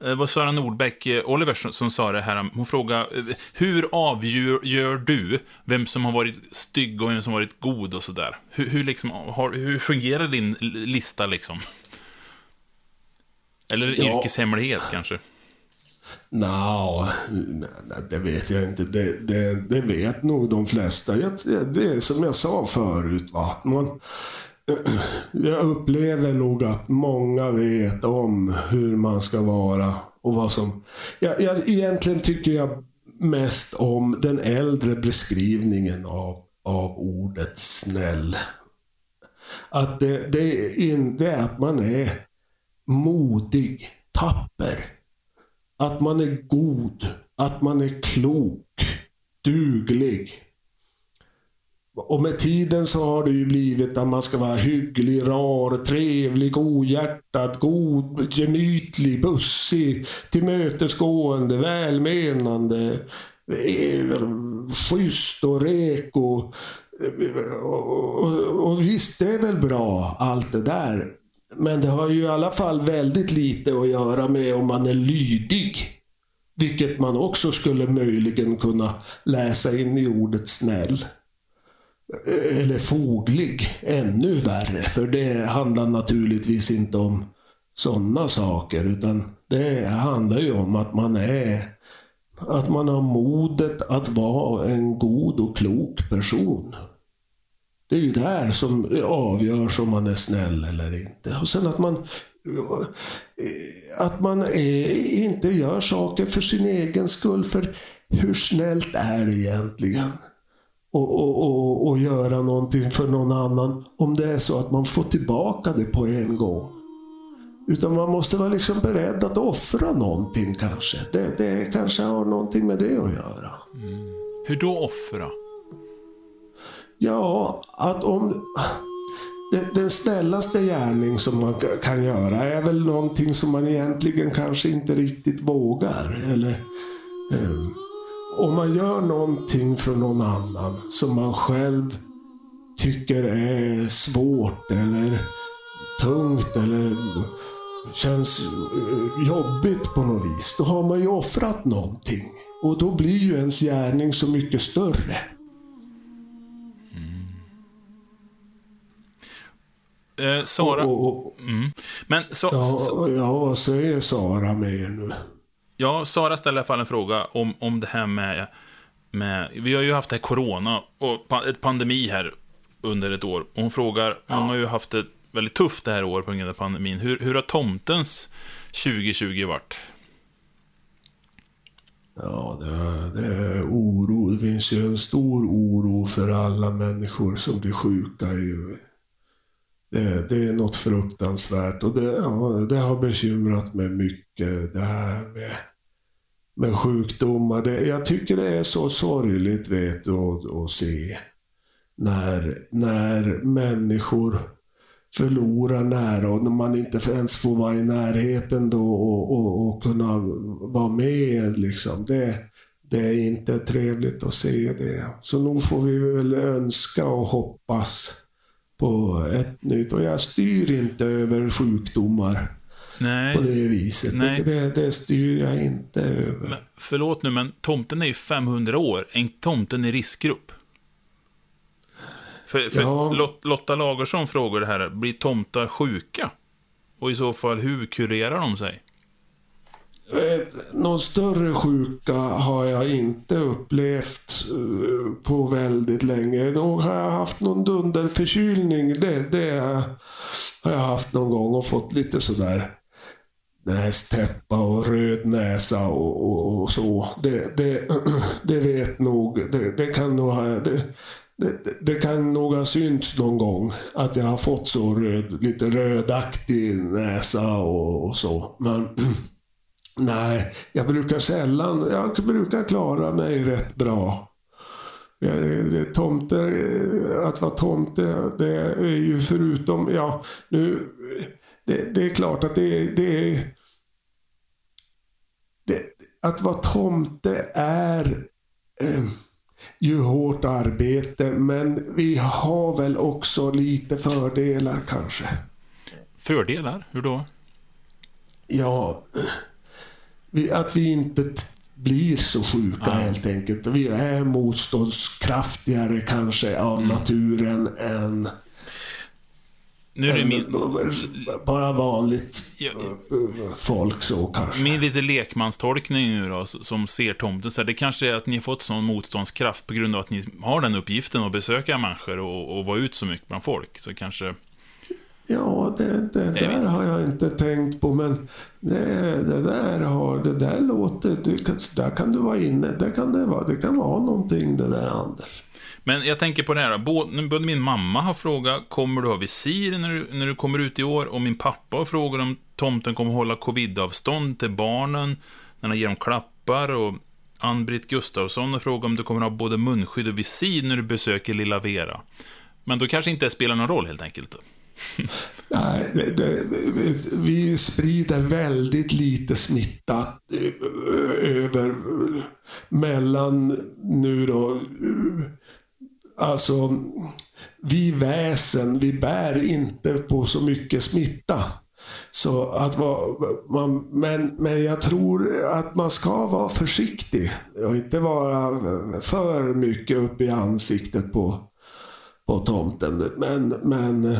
eh, Det var Sara Nordbäck, eh, Oliver, som, sa det här. Hon frågade, eh, hur avgör gör du vem som har varit stygg och vem som har varit god och sådär? Hur, hur, liksom, har, hur fungerar din lista liksom? Eller Ja. yrkeshemlighet kanske? Nej, det vet jag inte. Det, det, det vet nog de flesta. Det är som jag sa förut. Va? Man, jag upplever nog att många vet om hur man ska vara och vad som... Jag, jag, egentligen tycker jag mest om den äldre beskrivningen av, av ordet snäll. Att det, det, är är att man är modig, tapper. Att man är god, att man är klok, duglig. Och med tiden så har det ju blivit att man ska vara hygglig, rar, trevlig, godhjärtad, god, gemytlig, bussig, tillmötesgående, välmenande, eh, schysst och reko. Och, och, och visst, det är väl bra allt det där. Men det har ju i alla fall väldigt lite att göra med om man är lydig. Vilket man också skulle möjligen kunna läsa in i ordet snäll. Eller foglig, ännu värre. För det handlar naturligtvis inte om sådana saker. Utan det handlar ju om att man är att man har modet att vara en god och klok person. Det är ju där som avgörs om man är snäll eller inte. Och sen att man att man är, inte gör saker för sin egen skull. För hur snällt är det egentligen? Och, och, och, och göra någonting för någon annan om det är så att man får tillbaka det på en gång. Utan man måste vara liksom beredd att offra någonting kanske. Det, det kanske har någonting med det att göra. Hur då offra? Ja, att om... Den, snällaste gärning som man ka- kan göra är väl någonting som man egentligen kanske inte riktigt vågar. Eller, ehm, om man gör någonting för någon annan som man själv tycker är svårt eller tungt eller känns eh, jobbigt på något vis, då har man ju offrat någonting. Och då blir ju ens gärning så mycket större. Eh, Sara, Och, och, mm. men så, så, ja, ja, vad säger Sara mer nu? Ja, Sara ställer i alla fall en fråga om, om det här med, med... Vi har ju haft det här corona och ett pandemi här under ett år. Och hon frågar, hon har ju haft det väldigt tufft det här året på grund av pandemin. Hur, hur har tomtens 2020 varit? Ja, det, det är oro. Det finns ju en stor oro för alla människor som blir sjuka. i- Det, det är något fruktansvärt och det, ja, det har bekymrat mig mycket. Det här med, med sjukdomar. Det, jag tycker det är så sorgligt vet du, att, att se när, när människor förlorar nära och när man inte ens får vara i närheten då och, och, och kunna vara med. Liksom. Det, det är inte trevligt att se det. Så nog får vi väl önska och hoppas på ett nytt. Och jag styr inte över sjukdomar Nej, på det viset. Nej. Det, det, styr jag inte över. men, förlåt nu, men tomten är ju 500 år. Är inte tomten i riskgrupp? För, för Ja. Lot, Lotta Lagersson frågar det här, blir tomtar sjuka? Och i så fall, hur kurerar de sig? Vet, Någon större sjuka har jag inte upplevt eh, på väldigt länge. Då har jag haft någon dunderförkylning. Det, det har jag haft någon gång och fått lite sådär nästäppa och röd näsa och, och, och så. Det, det, det vet nog, det, det kan nog ha, det, det, det kan nog ha synts någon gång att jag har fått så röd, lite rödaktig näsa och, och så. Men Nej, jag brukar sällan, jag brukar klara mig rätt bra. Ja, det- att vara tomte, det är ju förutom, ja, nu, det, det är klart att det, det är, det, att vara tomte är eh, ju hårt arbete, men vi har väl också lite fördelar kanske. Fördelar? Hur då? Ja, vi, att vi inte blir så sjuka helt enkelt. Vi är motståndskraftigare kanske av naturen än, Nu är det min, bara vanligt Ja. eh, folk så kanske. min lite lekmanstolkning nu då, som ser tomten. Så här, det kanske är att ni har fått sån motståndskraft på grund av att ni har den uppgiften att besöka människor och, och vara ut så mycket bland folk. Så kanske... Ja, det, det där har jag inte tänkt på, men det, det där har, det där låter, det, där kan du vara inne, det kan det vara, det kan vara någonting det där Anders. Men jag tänker på det här, både, både min mamma har frågat, kommer du ha visir när du, när du kommer ut i år? Och min pappa har frågat om tomten kommer hålla covidavstånd till barnen när han ger dem klappar. Och Ann-Britt Gustafsson har frågat om du kommer ha både munskydd och visir när du besöker lilla Vera. Men då kanske inte det spelar någon roll helt enkelt. Nej, det, det, vi sprider väldigt lite smitta eh, över mellan nu då. Alltså, vi väsen, vi bär inte på så mycket smitta. Så att man, men, men jag tror att man ska vara försiktig och inte vara för mycket upp i ansiktet på, på tomten. Men, men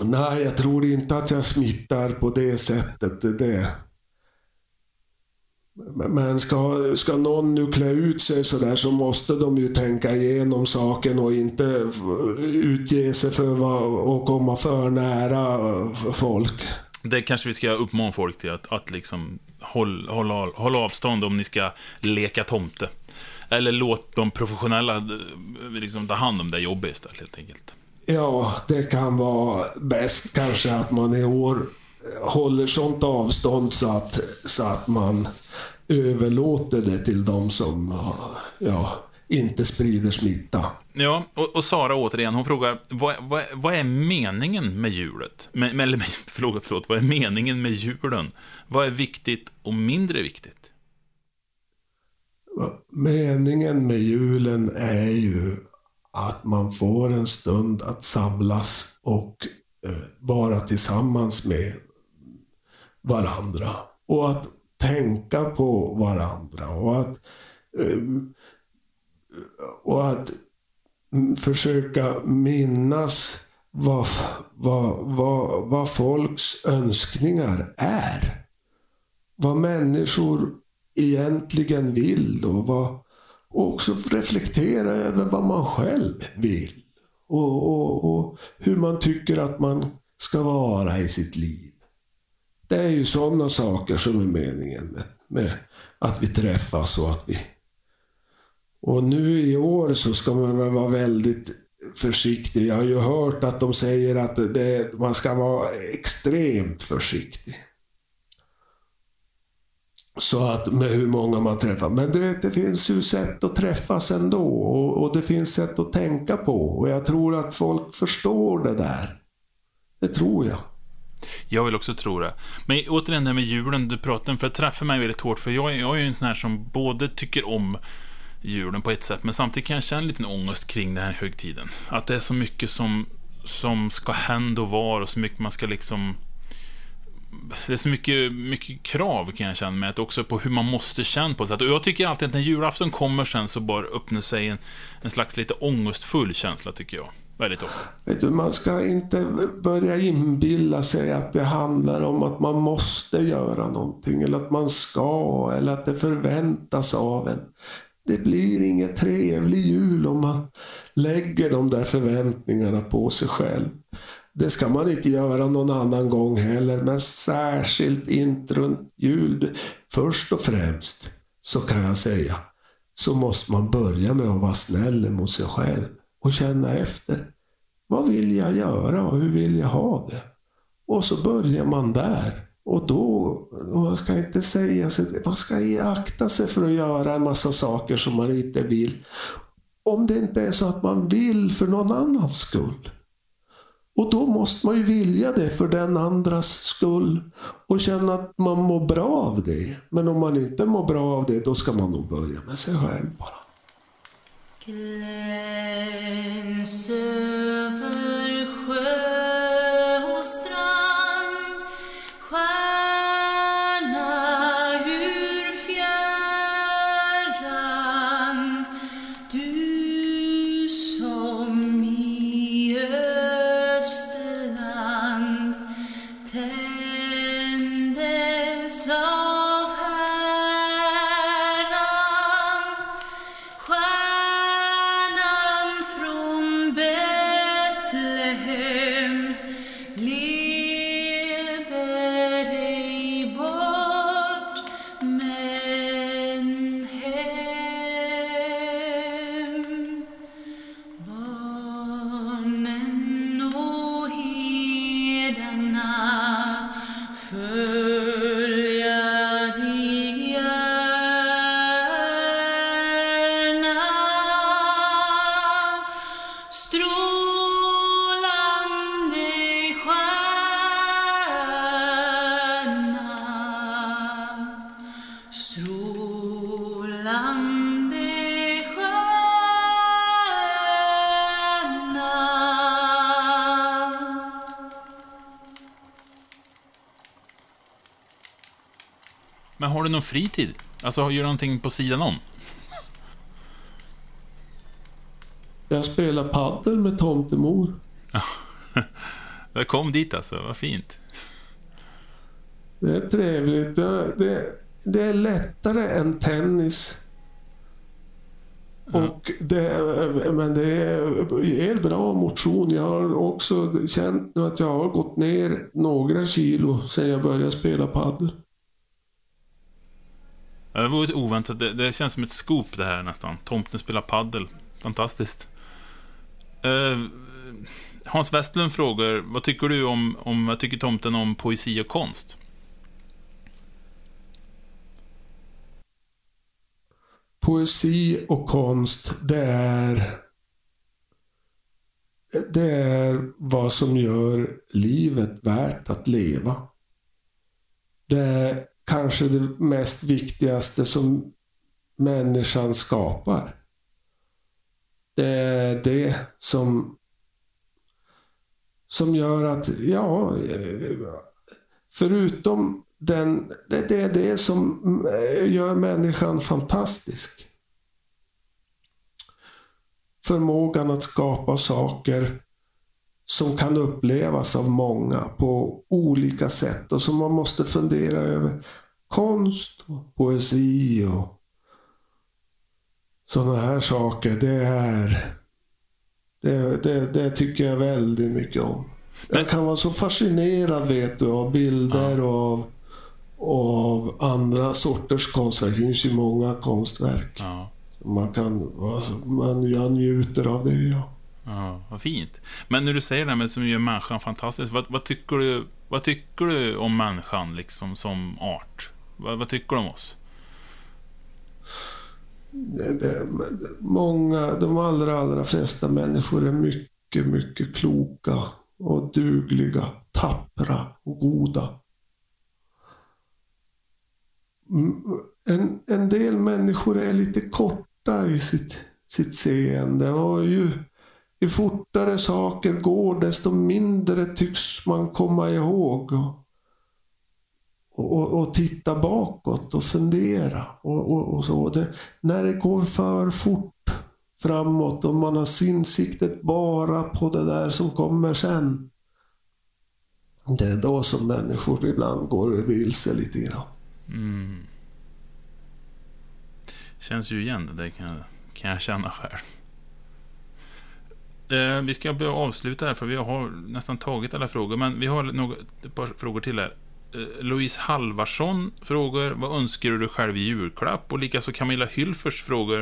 Nej, jag tror inte att jag smittar på det sättet. Det- Det. Men ska, ska någon nu klä ut sig sådär så måste de ju tänka igenom saken och inte utge sig för att komma för nära folk. Det kanske vi ska uppmana folk till, att, att liksom håll, hålla, hålla avstånd om ni ska leka tomte. Eller låt de professionella eh, liksom, ta hand om det jobbet istället, helt enkelt. Ja, det kan vara bäst kanske att man i år håller sånt avstånd så att, så att man överlåter det till de som ja, inte sprider smitta. Ja, och, och Sara återigen, hon frågar, vad, vad, vad är meningen med julet? Men, men- eller, förlåt, förlåt, vad är meningen med julen? Vad är viktigt och mindre viktigt? Meningen med julen är ju att man får en stund att samlas och eh, vara tillsammans med varandra. Och att tänka på varandra. Och att, ehm, och att försöka minnas vad, vad, vad, vad folks önskningar är. Vad människor egentligen vill och, vad, och också reflektera över vad man själv vill. Och, och, och hur man tycker att man ska vara i sitt liv. Det är ju sådana saker som är meningen med, med att vi träffas och att vi... Och nu i år så ska man väl vara väldigt försiktig. Jag har ju hört att de säger att det, man ska vara extremt försiktig. Så att med hur många man träffar. Men du vet, det finns ju sätt att träffas ändå och, och det finns sätt att tänka på. Och jag tror att folk förstår det där. Det tror jag. Jag vill också tro det. Men återigen det här med julen du pratade om, för det träffar mig väldigt hårt, för jag, jag är ju en sån här som både tycker om julen på ett sätt, men samtidigt kan jag känna en liten ångest kring den här högtiden. Att det är så mycket som, som ska hända och vara och så mycket man ska liksom... Det är så mycket, mycket krav kan jag känna med, att också på hur man måste känna på sätt. Och jag tycker alltid att när julafton kommer sen så bara öppnar sig en, en slags lite ångestfull känsla, tycker jag. Väldigt ofta. Vet du, man ska inte börja inbilla sig att det handlar om att man måste göra någonting, eller att man ska, eller att det förväntas av en. Det blir ingen trevlig jul om man lägger de där förväntningarna på sig själv. Det ska man inte göra någon annan gång heller, men särskilt inte runt jul. Först och främst, så kan jag säga, så måste man börja med att vara snäll mot sig själv och känna efter. Vad vill jag göra och hur vill jag ha det? Och så börjar man där. Och då, och man ska inte säga sig, man ska akta sig för att göra en massa saker som man inte vill. Om det inte är så att man vill för någon annans skull. Och då måste man ju vilja det för den andras skull och känna att man mår bra av det. Men om man inte mår bra av det, då ska man nog börja med sig själv bara. Gläns över sjö och strand. Du någon fritid? Alltså, gör du någonting på sidan om? Jag spelar paddel med tomtemor. Jag kom dit alltså, vad fint. Det är trevligt. Det, det, är lättare än tennis. Och det, men det ger bra motion. Jag har också känt nu att jag har gått ner några kilo sedan jag började spela padel. Det var oväntat. Det, det känns som ett scoop det här nästan. Tomten spelar paddel. Fantastiskt. Uh, Hans Westlund frågar, vad tycker du om, om, vad tycker tomten om poesi och konst? Poesi och konst, det är det är vad som gör livet värt att leva. Det är kanske det mest viktigaste som människan skapar. Det är det som, som gör att, ja, förutom den, det, det är det som gör människan fantastisk. Förmågan att skapa saker som kan upplevas av många på olika sätt och som man måste fundera över. Konst, och poesi och sådana här saker. Det är det, det, det tycker jag väldigt mycket om. Jag kan vara så fascinerad vet du av bilder och av, av andra sorters konstverk. Det finns ju många konstverk. Ja. Man kan, alltså, man, jag njuter av det ja. Ja, vad fint. Men när du säger det här med som gör människan fantastisk, vad, vad, tycker du, vad tycker du om människan liksom som art? Vad, vad tycker du om oss? Det, det, många, de allra, allra flesta människor är mycket, mycket kloka och dugliga, tappra och goda. Mm, en, en del människor är lite korta i sitt, sitt seende och ju, ju fortare saker går desto mindre tycks man komma ihåg. Och, och, och titta bakåt och fundera. Och, och, och så. Det, när det går för fort framåt och man har sinsiktet bara på det där som kommer sen. Det är då som människor ibland går vilse lite grann. Mm. Känns ju igen, det kan jag, kan jag känna själv. Eh, vi ska börja avsluta här, för vi har nästan tagit alla frågor, men vi har något, ett par frågor till här. Eh, Louise Halvarsson frågar, vad önskar du dig själv i julklapp? Och likaså Camilla Hylfers frågar,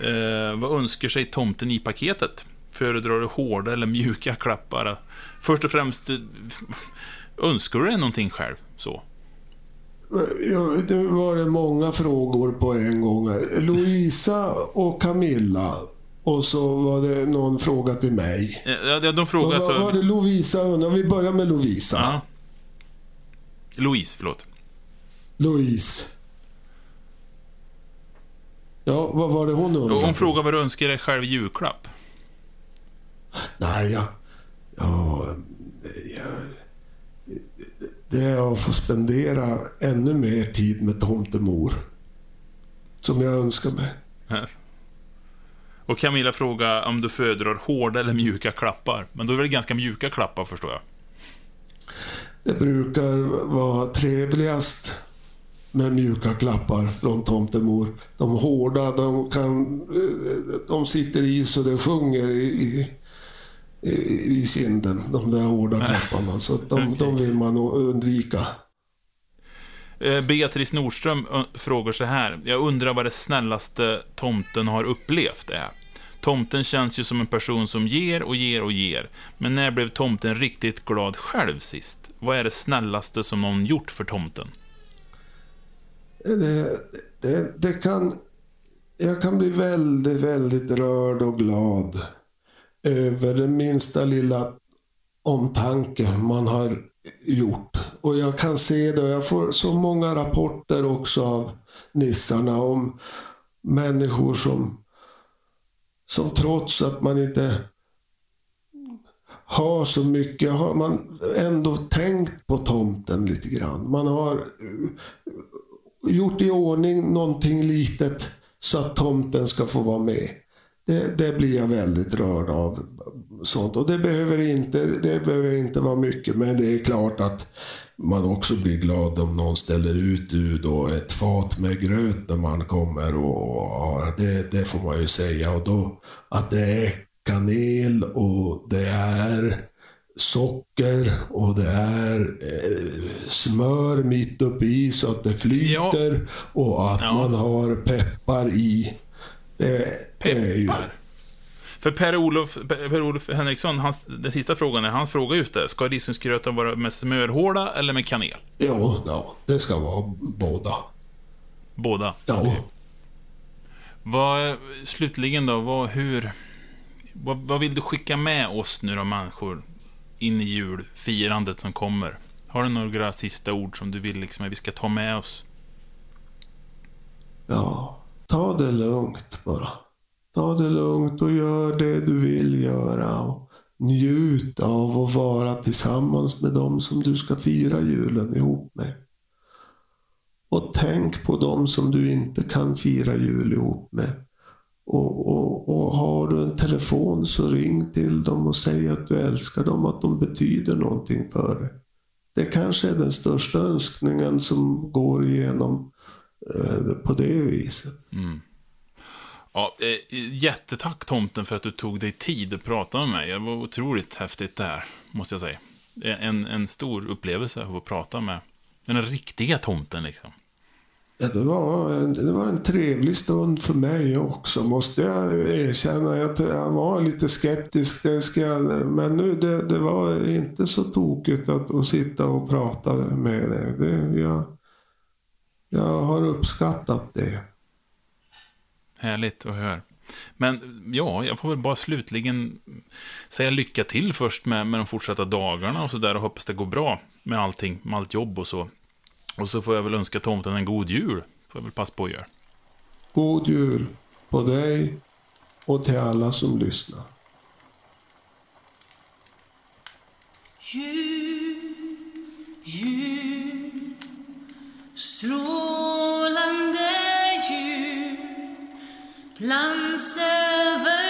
eh, vad önskar sig tomten i paketet? Föredrar du hårda eller mjuka klappar? Först och främst, eh, önskar du dig någonting själv? Så. Ja, det var det många frågor på en gång. Louisa och Camilla. Och så var det någon fråga till mig. Eh, Ja, de frågar vad var så... det Lovisa undrade? Vi börjar med Lovisa. Ja. Louise, förlåt. Louise. Ja, vad var det hon undrade? Hon frågar vad du önskar dig själv i julklapp. Nej, jag... Ja, jag det är att få spendera ännu mer tid med tomtemor. Som jag önskar mig. Och Camilla frågar om du föredrar hårda eller mjuka klappar. Men då är det ganska mjuka klappar, förstår jag. Det brukar vara trevligast med mjuka klappar från tomtemor. De hårda, de, kan, de sitter i så det sjunger i, i, i kinden. De där hårda klapparna. Så de, de vill man undvika. Eh, Beatrice Nordström frågar så här. Jag undrar vad det snällaste tomten har upplevt är. Tomten känns ju som en person som ger och ger och ger. Men när blev tomten riktigt glad själv sist? Vad är det snällaste som någon gjort för tomten? Eh, det, det, det kan... Jag kan bli väldigt, väldigt rörd och glad över den minsta lilla omtanke man har gjort. Och jag kan se det, och jag får så många rapporter också av nissarna om människor som, som trots att man inte har så mycket, har man ändå tänkt på tomten lite grann. Man har eh, gjort i ordning någonting litet så att tomten ska få vara med. Det, det blir jag väldigt rörd av. Sånt. Och det behöver, inte, det behöver inte vara mycket, men det är klart att man också blir glad om någon ställer ut du då ett fat med gröt när man kommer. Och, och det, det får man ju säga. Och då att det är kanel och det är socker och det är eh, smör mitt uppe i så att det flyter och att Ja. man har peppar i. Det är ju... För Per-Olof per -Olof Henriksson, hans, den sista frågan är, han frågar just det. Ska risgrynsgröten vara med smörhårda eller med kanel? Ja, ja, det ska vara båda. Båda. Ja. Vad, slutligen då, vad, hur... Vad, vad vill du skicka med oss nu då, människor, in i julfirandet som kommer? Har du några sista ord som du vill liksom, att vi ska ta med oss? Ja, ta det lugnt bara. Ta det lugnt och gör det du vill göra. Och njut av att vara tillsammans med dem som du ska fira julen ihop med. och tänk på dem som du inte kan fira jul ihop med. Och, och, och har du en telefon så ring till dem och säg att du älskar dem, att de betyder någonting för dig. Det kanske är den största önskningen som går igenom eh, på det viset. Mm. Ja, eh, jättetack tomten för att du tog dig tid att prata med mig. Det var otroligt häftigt det här, måste jag säga. En, en stor upplevelse att få prata med den riktiga tomten liksom. Ja, det, var en, det var en trevlig stund för mig också, måste jag erkänna. Jag, jag var lite skeptisk, det ska jag, men nu det, det var inte så tokigt att, att sitta och prata med dig. Det, jag, jag har uppskattat det. Härligt att höra. Men ja, jag får väl bara slutligen säga lycka till först med, med de fortsatta dagarna och sådär och hoppas det går bra med allting, med allt jobb och så. Och så får jag väl önska tomten en god jul. Får jag väl passa på att göra. God jul på dig och till alla som lyssnar. Jul, jul, strålande Landsserver.